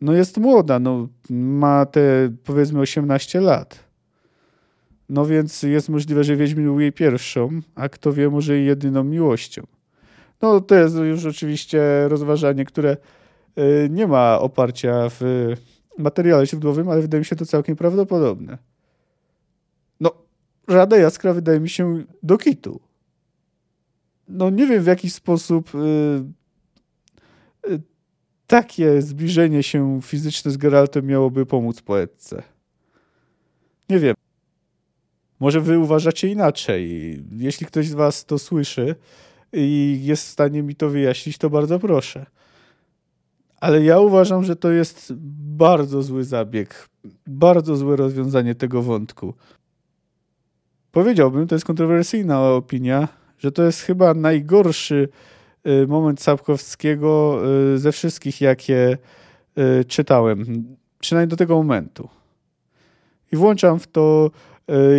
No jest młoda, no ma te powiedzmy 18 lat. No więc jest możliwe, że Wiedźmin był jej pierwszą, a kto wie, może i jedyną miłością. No to jest już oczywiście rozważanie, które y, nie ma oparcia w materiale źródłowym, ale wydaje mi się to całkiem prawdopodobne. No, Rada Jaskra wydaje mi się do kitu. No nie wiem w jaki sposób y, takie zbliżenie się fizyczne z Geraltem miałoby pomóc poetce. Nie wiem. Może wy uważacie inaczej. Jeśli ktoś z was to słyszy i jest w stanie mi to wyjaśnić, to bardzo proszę. Ale ja uważam, że to jest bardzo zły zabieg, bardzo złe rozwiązanie tego wątku. Powiedziałbym, to jest kontrowersyjna opinia, że to jest chyba najgorszy y, moment Sapkowskiego y, ze wszystkich, jakie y, czytałem. Przynajmniej do tego momentu. I włączam w to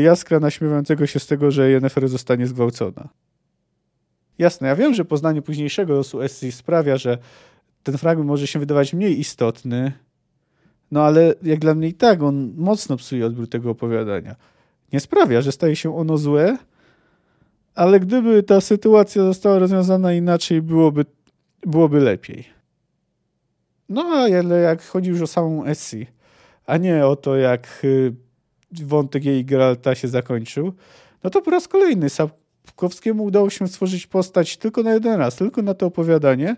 Jaskra naśmiewającego się z tego, że Jennifer zostanie zgwałcona. Jasne, ja wiem, że poznanie późniejszego losu Essie sprawia, że ten fragment może się wydawać mniej istotny, no ale jak dla mnie i tak on mocno psuje odbiór tego opowiadania. Nie sprawia, że staje się ono złe, ale gdyby ta sytuacja została rozwiązana inaczej, byłoby, byłoby lepiej. No ale jak chodzi już o samą Essie, a nie o to, jak y, wątek jej Geralta się zakończył, no to po raz kolejny Sapkowskiemu udało się stworzyć postać tylko na jeden raz, tylko na to opowiadanie,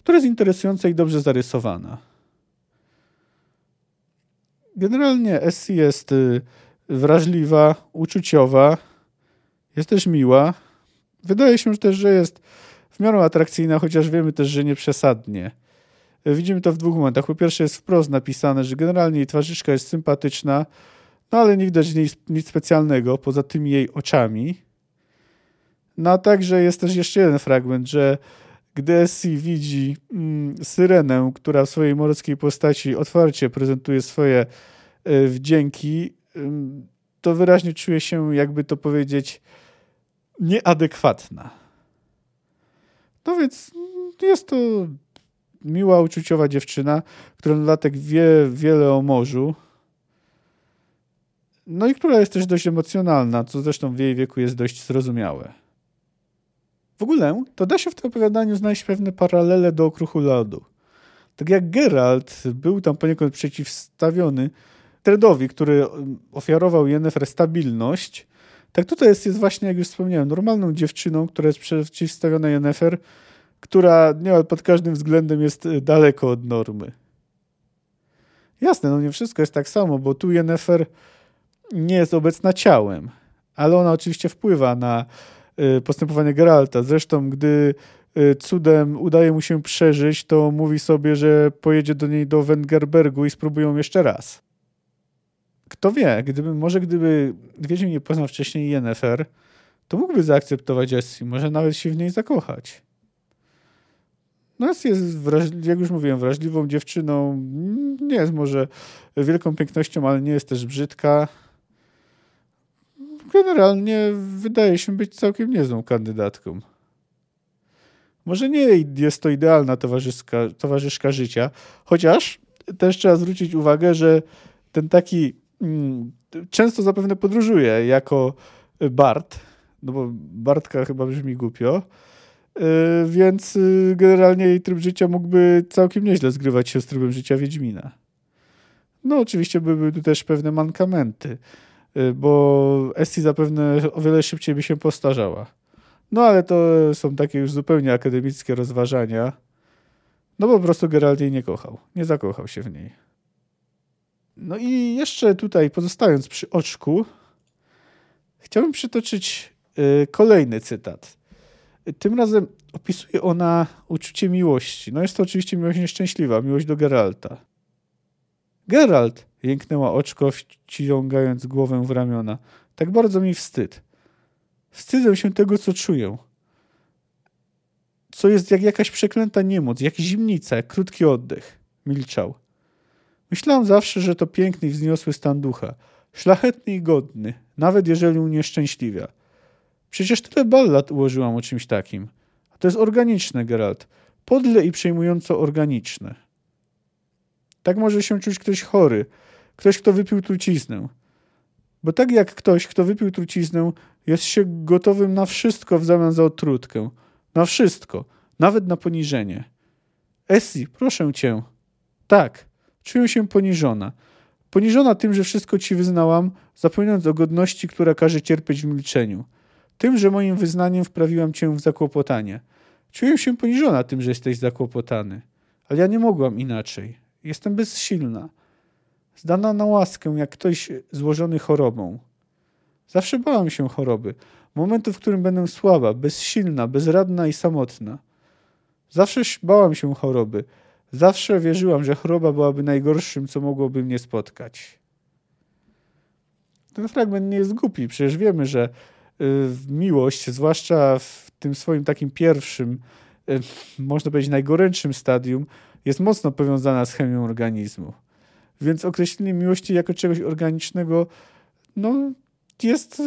która jest interesująca i dobrze zarysowana. Generalnie Essie jest y, wrażliwa, uczuciowa, jest też miła. Wydaje się też, że jest w miarę atrakcyjna, chociaż wiemy też, że nie przesadnie. Widzimy to w dwóch momentach. Po pierwsze jest wprost napisane, że generalnie jej twarzyczka jest sympatyczna, no ale nie widać nic, nic specjalnego poza tymi jej oczami. No a także jest też jeszcze jeden fragment, że gdy Essie widzi mm, syrenę, która w swojej morskiej postaci otwarcie prezentuje swoje y, wdzięki, y, to wyraźnie czuje się, jakby to powiedzieć, nieadekwatna. No więc jest to miła, uczuciowa dziewczyna, która na latek wie wiele o morzu. No i która jest też dość emocjonalna, co zresztą w jej wieku jest dość zrozumiałe. W ogóle to da się w tym opowiadaniu znaleźć pewne paralele do Okruchu Lodu. Tak jak Geralt był tam poniekąd przeciwstawiony Tredowi, który ofiarował Yennefer stabilność, tak tutaj jest, jest właśnie, jak już wspomniałem, normalną dziewczyną, która jest przeciwstawiona Yennefer, która niemal pod każdym względem jest y, daleko od normy. Jasne, no nie wszystko jest tak samo, bo tu Yennefer nie jest obecna ciałem, ale ona oczywiście wpływa na postępowanie Geralta. Zresztą, gdy y, cudem udaje mu się przeżyć, to mówi sobie, że pojedzie do niej do Wengerbergu i spróbują jeszcze raz kto wie, gdyby, może gdyby Wiedźmin nie poznał wcześniej Yennefer, to mógłby zaakceptować Essie, może nawet się w niej zakochać. No Essie jest, jak już mówiłem, wrażliwą dziewczyną. Nie jest może wielką pięknością, ale nie jest też brzydka. Generalnie wydaje się być całkiem niezłą kandydatką. Może nie jest to idealna towarzyszka, towarzyszka życia, chociaż też trzeba zwrócić uwagę, że ten taki Mm, często zapewne podróżuje jako Bart, no bo Bartka chyba brzmi głupio, y, więc y, generalnie jej tryb życia mógłby całkiem nieźle zgrywać się z trybem życia Wiedźmina. No oczywiście były tu też pewne mankamenty, y, bo Essie zapewne o wiele szybciej by się postarzała. No ale to są takie już zupełnie akademickie rozważania. No bo po prostu Geralt jej nie kochał. Nie zakochał się w niej. No i jeszcze tutaj, pozostając przy oczku, chciałbym przytoczyć y, kolejny cytat. Tym razem opisuje ona uczucie miłości. No jest to oczywiście miłość nieszczęśliwa, miłość do Geralta. Geralt, jęknęła oczko, wciągając głowę w ramiona. Tak bardzo mi wstyd. Wstydzę się tego, co czuję. Co jest jak jakaś przeklęta niemoc, jak zimnica, jak krótki oddech. Milczał. Myślałam zawsze, że to piękny i wzniosły stan ducha. Szlachetny i godny, nawet jeżeli unieszczęśliwia. Przecież tyle ballad ułożyłam o czymś takim. A to jest organiczne, Geralt. Podle i przejmująco organiczne. Tak może się czuć ktoś chory, ktoś, kto wypił truciznę. Bo tak jak ktoś, kto wypił truciznę, jest się gotowym na wszystko w zamian za otrutkę. Na wszystko, nawet na poniżenie. Essie, proszę cię. Tak. Czuję się poniżona. Poniżona tym, że wszystko ci wyznałam, zapominając o godności, która każe cierpieć w milczeniu. Tym, że moim wyznaniem wprawiłam cię w zakłopotanie. Czuję się poniżona tym, że jesteś zakłopotany. Ale ja nie mogłam inaczej. Jestem bezsilna. Zdana na łaskę, jak ktoś złożony chorobą. Zawsze bałam się choroby. Momentu, w którym będę słaba, bezsilna, bezradna i samotna. Zawsze bałam się choroby. Zawsze wierzyłam, że choroba byłaby najgorszym, co mogłoby mnie spotkać. Ten fragment nie jest głupi. Przecież wiemy, że y, miłość, zwłaszcza w tym swoim takim pierwszym, y, można powiedzieć najgorętszym stadium, jest mocno powiązana z chemią organizmu. Więc określenie miłości jako czegoś organicznego no, jest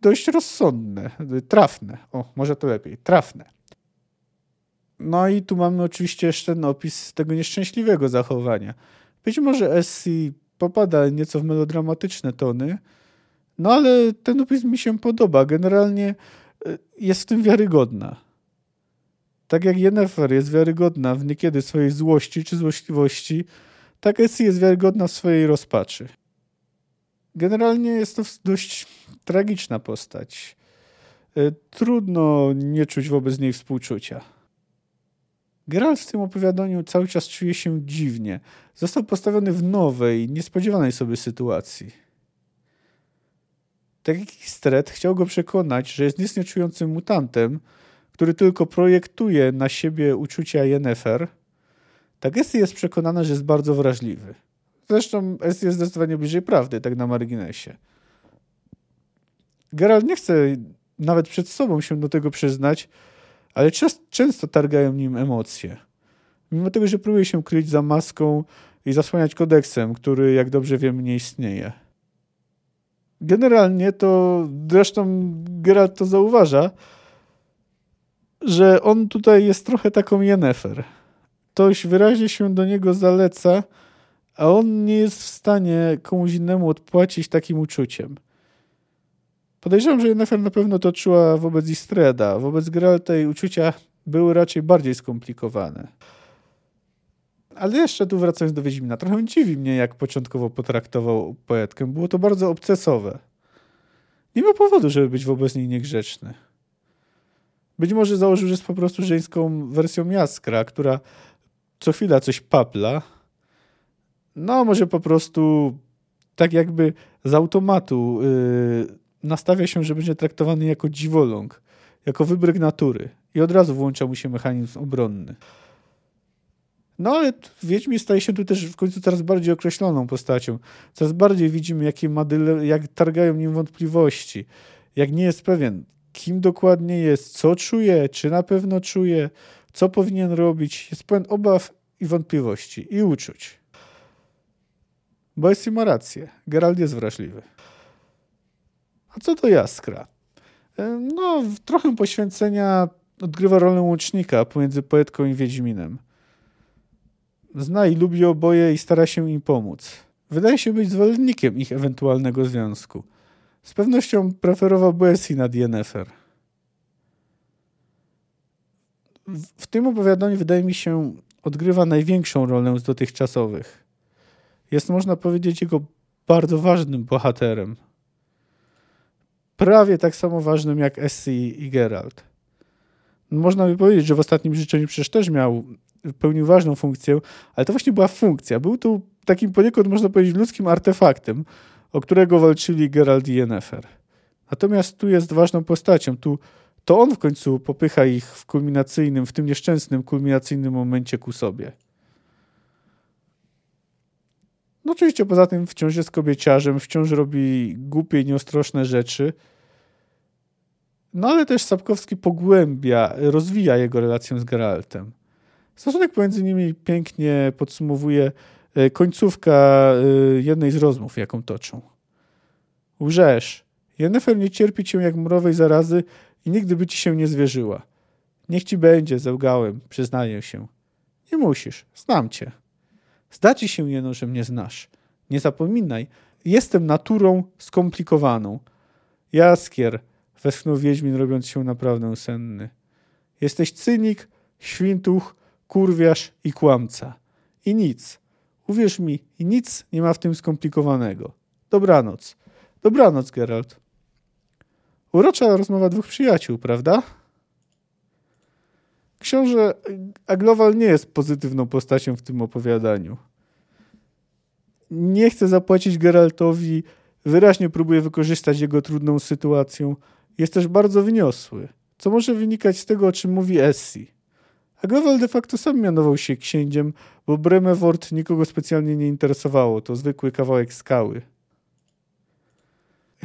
dość rozsądne, trafne. O, może to lepiej, trafne. No i tu mamy oczywiście jeszcze ten opis tego nieszczęśliwego zachowania. Być może Essie popada nieco w melodramatyczne tony, no ale ten opis mi się podoba. Generalnie e, jest w tym wiarygodna. Tak jak Jennifer jest wiarygodna w niekiedy swojej złości czy złośliwości, tak Essie jest wiarygodna w swojej rozpaczy. Generalnie jest to dość tragiczna postać. E, trudno nie czuć wobec niej współczucia. Geralt w tym opowiadaniu cały czas czuje się dziwnie. Został postawiony w nowej, niespodziewanej sobie sytuacji. Tak jak Stret chciał go przekonać, że jest nic nieczującym mutantem, który tylko projektuje na siebie uczucia Yennefer, tak Essie jest przekonana, że jest bardzo wrażliwy. Zresztą Essie jest zdecydowanie bliżej prawdy, tak na marginesie. Geralt nie chce nawet przed sobą się do tego przyznać, ale często targają nim emocje. Mimo tego, że próbuje się kryć za maską i zasłaniać kodeksem, który, jak dobrze wiemy, nie istnieje. Generalnie to, zresztą Geralt to zauważa, że on tutaj jest trochę taką Yennefer. Ktoś wyraźnie się do niego zaleca, a on nie jest w stanie komuś innemu odpłacić takim uczuciem. Podejrzewam, że Yennefer na pewno to czuła wobec Istreda. Wobec Geralta jej uczucia były raczej bardziej skomplikowane. Ale jeszcze tu wracając do Wiedźmina, trochę dziwi mnie, jak początkowo potraktował poetkę. Było to bardzo obcesowe. Nie ma powodu, żeby być wobec niej niegrzeczny. Być może założył, że jest po prostu żeńską wersją Jaskra, która co chwila coś papla. No, może po prostu tak jakby z automatu yy, nastawia się, że będzie traktowany jako dziwoląg, jako wybryk natury i od razu włącza mu się mechanizm obronny. No ale Wiedźmi staje się tu też w końcu coraz bardziej określoną postacią. Coraz bardziej widzimy, jakie madyle, jak targają nim wątpliwości. Jak nie jest pewien, kim dokładnie jest, co czuje, czy na pewno czuje, co powinien robić. Jest pełen obaw i wątpliwości i uczuć. Bo jest ma rację. Gerald jest wrażliwy. A co to Jaskra? E, no, trochę poświęcenia odgrywa rolę łącznika pomiędzy poetką i Wiedźminem. Zna i lubi oboje i stara się im pomóc. Wydaje się być zwolennikiem ich ewentualnego związku. Z pewnością preferował Bessie nad Yennefer. W, tym opowiadaniu wydaje mi się odgrywa największą rolę z dotychczasowych. Jest można powiedzieć jego bardzo ważnym bohaterem – prawie tak samo ważnym jak Essie i Geralt. Można by powiedzieć, że w ostatnim życzeniu przecież też miał, pełnił ważną funkcję, ale to właśnie była funkcja. Był tu takim poniekąd, można powiedzieć, ludzkim artefaktem, o którego walczyli Geralt i Yennefer. Natomiast tu jest ważną postacią. Tu to on w końcu popycha ich w kulminacyjnym, w tym nieszczęsnym kulminacyjnym momencie ku sobie. No oczywiście poza tym wciąż jest kobieciarzem, wciąż robi głupie nieostrożne rzeczy. No ale też Sapkowski pogłębia, rozwija jego relację z Geraltem. Stosunek pomiędzy nimi pięknie podsumowuje e, końcówka e, jednej z rozmów, jaką toczą. Łżesz. Jennefer nie cierpi cię jak mrowej zarazy i nigdy by ci się nie zwierzyła. Niech ci będzie, zełgałem, przyznaję się. Nie musisz, znam cię. Zda ci się jeno, że mnie znasz. Nie zapominaj, jestem naturą skomplikowaną. Jaskier, westchnął Wiedźmin, robiąc się naprawdę senny. Jesteś cynik, świntuch, kurwiarz i kłamca. I nic. Uwierz mi, nic nie ma w tym skomplikowanego. Dobranoc. Dobranoc, Geralt. Urocza rozmowa dwóch przyjaciół, prawda? Książę Aglowal nie jest pozytywną postacią w tym opowiadaniu. Nie chce zapłacić Geraltowi, wyraźnie próbuje wykorzystać jego trudną sytuację. Jest też bardzo wyniosły, co może wynikać z tego, o czym mówi Essie. Aglowal de facto sam mianował się księciem, bo Bremewort nikogo specjalnie nie interesowało. To zwykły kawałek skały.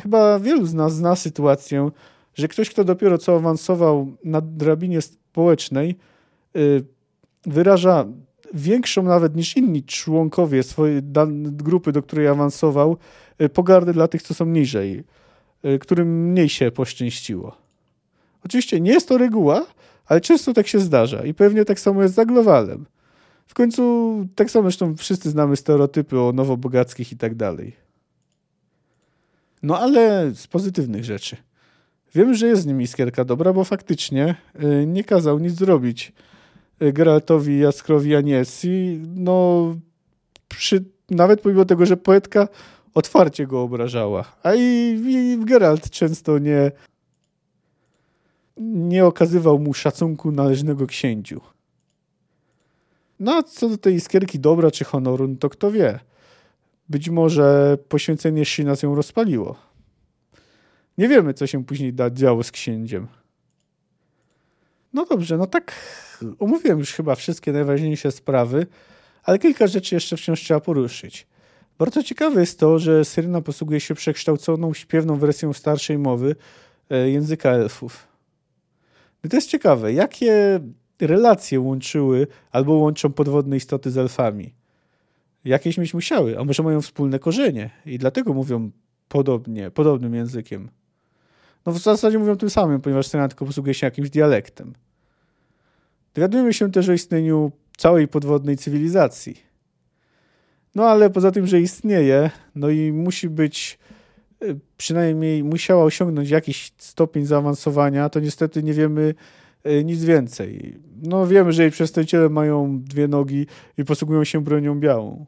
Chyba wielu z nas zna sytuację, że ktoś, kto dopiero co awansował na drabinie społecznej, y, wyraża większą nawet niż inni członkowie swojej grupy, do której awansował, y, pogardę dla tych, co są niżej, y, którym mniej się poszczęściło. Oczywiście nie jest to reguła, ale często tak się zdarza i pewnie tak samo jest z Aglowalem. W końcu tak samo zresztą wszyscy znamy stereotypy o nowobogackich i tak dalej. No ale z pozytywnych rzeczy. Wiem, że jest z nim iskierka dobra, bo faktycznie y, nie kazał nic zrobić y, Geraltowi, Jaskrowi, Aniesi. No, przy, nawet pomimo tego, że poetka otwarcie go obrażała. A i, i Geralt często nie, nie okazywał mu szacunku należnego księciu. No a co do tej iskierki dobra czy honoru, no to kto wie. Być może poświęcenie Shina ją rozpaliło. Nie wiemy, co się później da działo z księciem. No dobrze, no tak omówiłem już chyba wszystkie najważniejsze sprawy, ale kilka rzeczy jeszcze wciąż trzeba poruszyć. Bardzo ciekawe jest to, że Syryna posługuje się przekształconą, śpiewną wersją starszej mowy e, języka elfów. I to jest ciekawe, jakie relacje łączyły albo łączą podwodne istoty z elfami. Jakieś mieć musiały, a może mają wspólne korzenie i dlatego mówią podobnie, podobnym językiem. No w zasadzie mówią tym samym, ponieważ Syna tylko posługuje się jakimś dialektem. Dowiadujemy się też o istnieniu całej podwodnej cywilizacji. No ale poza tym, że istnieje, no i musi być, y, przynajmniej musiała osiągnąć jakiś stopień zaawansowania, to niestety nie wiemy y, nic więcej. No wiemy, że jej przedstawiciele mają dwie nogi i posługują się bronią białą.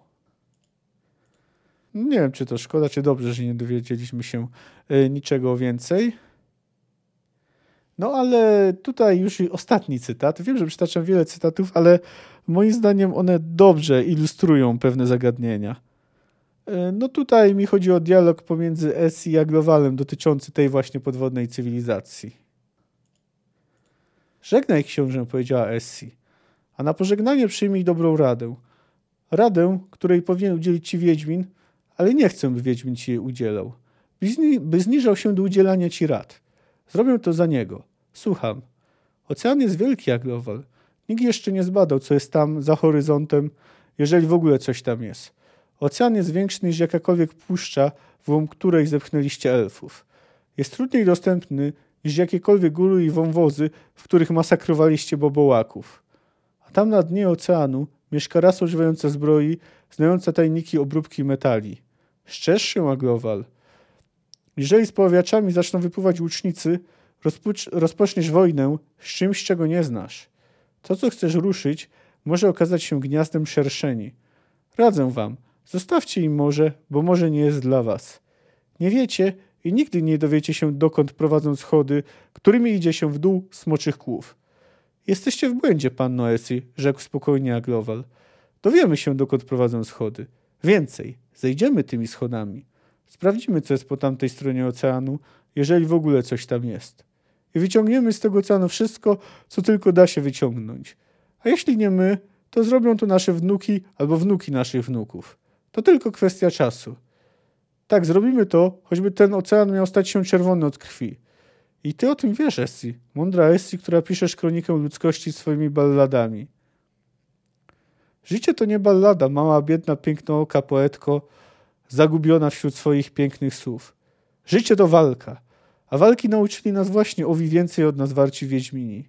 Nie wiem, czy to szkoda, czy dobrze, że nie dowiedzieliśmy się y, niczego więcej. No ale tutaj już ostatni cytat. Wiem, że przytaczam wiele cytatów, ale moim zdaniem one dobrze ilustrują pewne zagadnienia. E, no tutaj mi chodzi o dialog pomiędzy Essie i Aglowalem dotyczący tej właśnie podwodnej cywilizacji. Żegnaj książę, powiedziała Essie, a na pożegnanie przyjmij dobrą radę. Radę, której powinien udzielić ci Wiedźmin, ale nie chcę, by Wiedźmin ci jej udzielał. By, zni by zniżał się do udzielania ci rad. Zrobię to za niego. Słucham. Ocean jest wielki jak Lowell. Nikt jeszcze nie zbadał, co jest tam za horyzontem, jeżeli w ogóle coś tam jest. Ocean jest większy niż jakakolwiek puszcza, w której zepchnęliście elfów. Jest trudniej dostępny niż jakiekolwiek góry i wąwozy, w których masakrowaliście bobołaków. A tam na dnie oceanu mieszka rasa używająca zbroi, znająca tajniki obróbki metali. Szczerz się. Jeżeli z poławiaczami zaczną wypływać łucznicy, rozpoczniesz wojnę z czymś, czego nie znasz. To, co chcesz ruszyć, może okazać się gniazdem szerszeni. Radzę wam, zostawcie im morze, bo morze nie jest dla was. Nie wiecie i nigdy nie dowiecie się, dokąd prowadzą schody, którymi idzie się w dół smoczych kłów. Jesteście w błędzie, pan Noesi, rzekł spokojnie Aglowal. Dowiemy się, dokąd prowadzą schody. Więcej, zejdziemy tymi schodami. Sprawdzimy, co jest po tamtej stronie oceanu, jeżeli w ogóle coś tam jest. I wyciągniemy z tego oceanu wszystko, co tylko da się wyciągnąć. A jeśli nie my, to zrobią to nasze wnuki albo wnuki naszych wnuków. To tylko kwestia czasu. Tak, zrobimy to, choćby ten ocean miał stać się czerwony od krwi. I ty o tym wiesz, Essie. Mądra Essie, która piszesz kronikę ludzkości swoimi balladami. Życie to nie ballada, mała, biedna, pięknooka poetko, zagubiona wśród swoich pięknych słów. Życie to walka. A walki nauczyli nas właśnie owi więcej od nas warci Wiedźmini.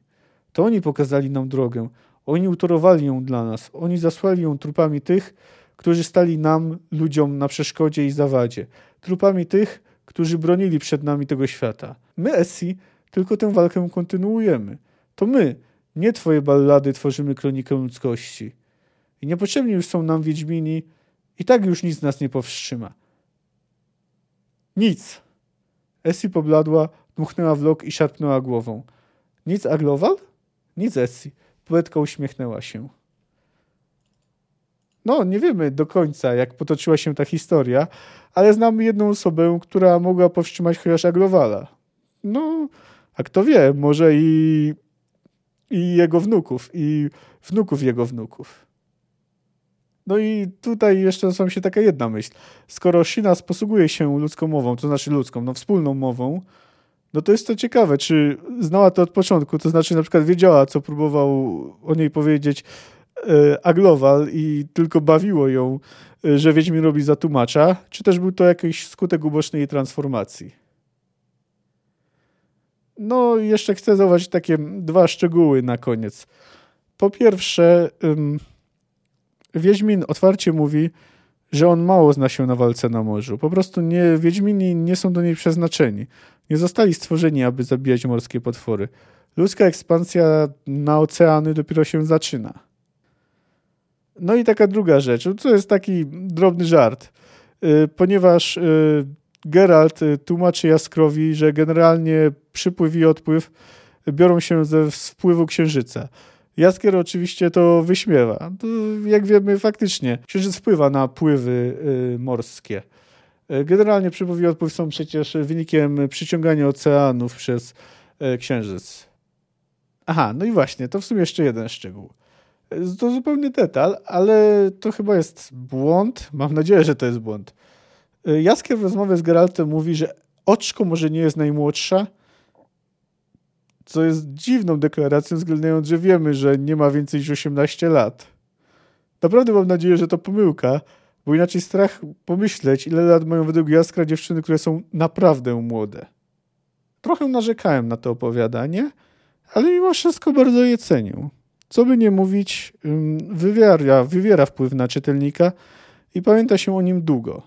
To oni pokazali nam drogę. Oni utorowali ją dla nas. Oni zasłali ją trupami tych, którzy stali nam, ludziom, na przeszkodzie i zawadzie. Trupami tych, którzy bronili przed nami tego świata. My, Essie, tylko tę walkę kontynuujemy. To my, nie twoje ballady, tworzymy kronikę ludzkości. I niepotrzebni już są nam Wiedźmini, i tak już nic nas nie powstrzyma. Nic. Essie pobladła, dmuchnęła w lok i szarpnęła głową. Nic Aglowal? Nic, Essie. Poetka uśmiechnęła się. No, nie wiemy do końca, jak potoczyła się ta historia, ale znamy jedną osobę, która mogła powstrzymać chociaż Aglowala. No, a kto wie, może i, i jego wnuków, i wnuków jego wnuków. No i tutaj jeszcze nasuwa się taka jedna myśl. Skoro Shinas posługuje się ludzką mową, to znaczy ludzką, no wspólną mową, no to jest to ciekawe, czy znała to od początku, to znaczy na przykład wiedziała, co próbował o niej powiedzieć e, Aglowal i tylko bawiło ją, e, że Wiedźmin robi za tłumacza, czy też był to jakiś skutek ubocznej jej transformacji. No jeszcze chcę zauważyć takie dwa szczegóły na koniec. Po pierwsze, Wiedźmin otwarcie mówi, że on mało zna się na walce na morzu. Po prostu nie, Wiedźmini nie są do niej przeznaczeni. Nie zostali stworzeni, aby zabijać morskie potwory. Ludzka ekspansja na oceany dopiero się zaczyna. No i taka druga rzecz, to jest taki drobny żart, y, ponieważ y, Geralt y, tłumaczy Jaskrowi, że generalnie przypływ i odpływ biorą się ze wpływu księżyca. Jaskier oczywiście to wyśmiewa. To, jak wiemy, faktycznie księżyc wpływa na pływy y, morskie. Y, generalnie przypływ i odpływ są przecież wynikiem przyciągania oceanów przez y, księżyc. Aha, no i właśnie, to w sumie jeszcze jeden szczegół. To zupełny detal, ale to chyba jest błąd. Mam nadzieję, że to jest błąd. Jaskier w rozmowie z Geraltem mówi, że oczko może nie jest najmłodsza, co jest dziwną deklaracją, względniając, że wiemy, że nie ma więcej niż 18 lat. Naprawdę mam nadzieję, że to pomyłka, bo inaczej strach pomyśleć, ile lat mają według Jaskra dziewczyny, które są naprawdę młode. Trochę narzekałem na to opowiadanie, ale mimo wszystko bardzo je cenię. Co by nie mówić, wywiera, wywiera wpływ na czytelnika i pamięta się o nim długo.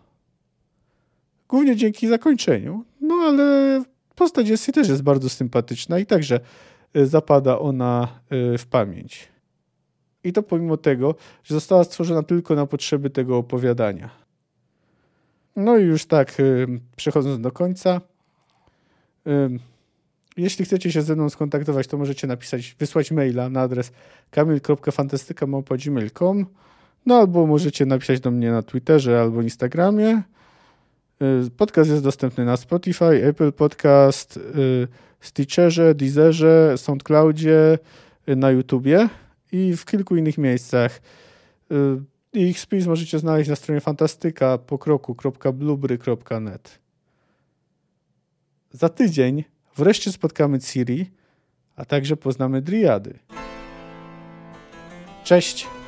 Głównie dzięki zakończeniu, no ale postać Jessie też jest bardzo sympatyczna i także y, zapada ona y, w pamięć. I to pomimo tego, że została stworzona tylko na potrzeby tego opowiadania. No i już tak, y, przechodząc do końca. Jeśli chcecie się ze mną skontaktować, to możecie napisać, wysłać maila na adres kamil.fantastyka.gmail.com no albo możecie napisać do mnie na Twitterze albo Instagramie. Y, podcast jest dostępny na Spotify, Apple Podcast, y, Stitcherze, Deezerze, SoundCloudzie, y, na YouTubie i w kilku innych miejscach. Ich spis możecie znaleźć na stronie fantastyka pokroku.blubry.net. Za tydzień wreszcie spotkamy Ciri, a także poznamy Driady. Cześć!